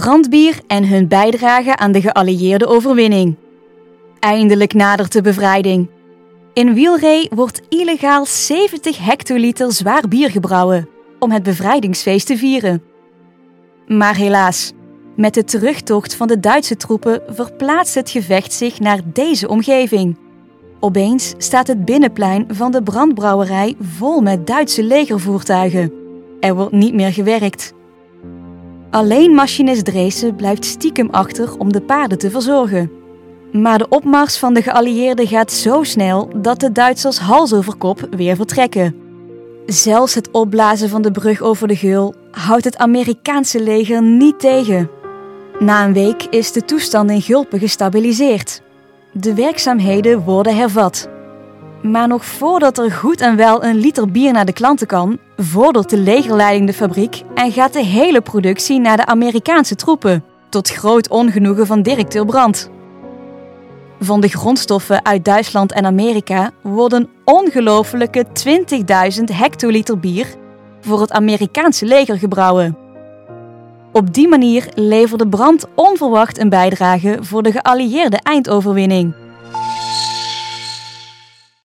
Brandbier en hun bijdrage aan de geallieerde overwinning. Eindelijk nadert de bevrijding. In Wielree wordt illegaal 70 hectoliter zwaar bier gebrouwen om het bevrijdingsfeest te vieren. Maar helaas, met de terugtocht van de Duitse troepen verplaatst het gevecht zich naar deze omgeving. Opeens staat het binnenplein van de brandbrouwerij vol met Duitse legervoertuigen. Er wordt niet meer gewerkt. Alleen machinist Dreesen blijft stiekem achter om de paarden te verzorgen. Maar de opmars van de geallieerden gaat zo snel dat de Duitsers hals over kop weer vertrekken. Zelfs het opblazen van de brug over de Geul houdt het Amerikaanse leger niet tegen. Na een week is de toestand in Gulpen gestabiliseerd. De werkzaamheden worden hervat. Maar nog voordat er goed en wel een liter bier naar de klanten kan, vordert de legerleiding de fabriek en gaat de hele productie naar de Amerikaanse troepen, tot groot ongenoegen van directeur Brandt. Van de grondstoffen uit Duitsland en Amerika worden ongelofelijke 20.000 hectoliter bier voor het Amerikaanse leger gebrouwen. Op die manier leverde Brandt onverwacht een bijdrage voor de geallieerde eindoverwinning.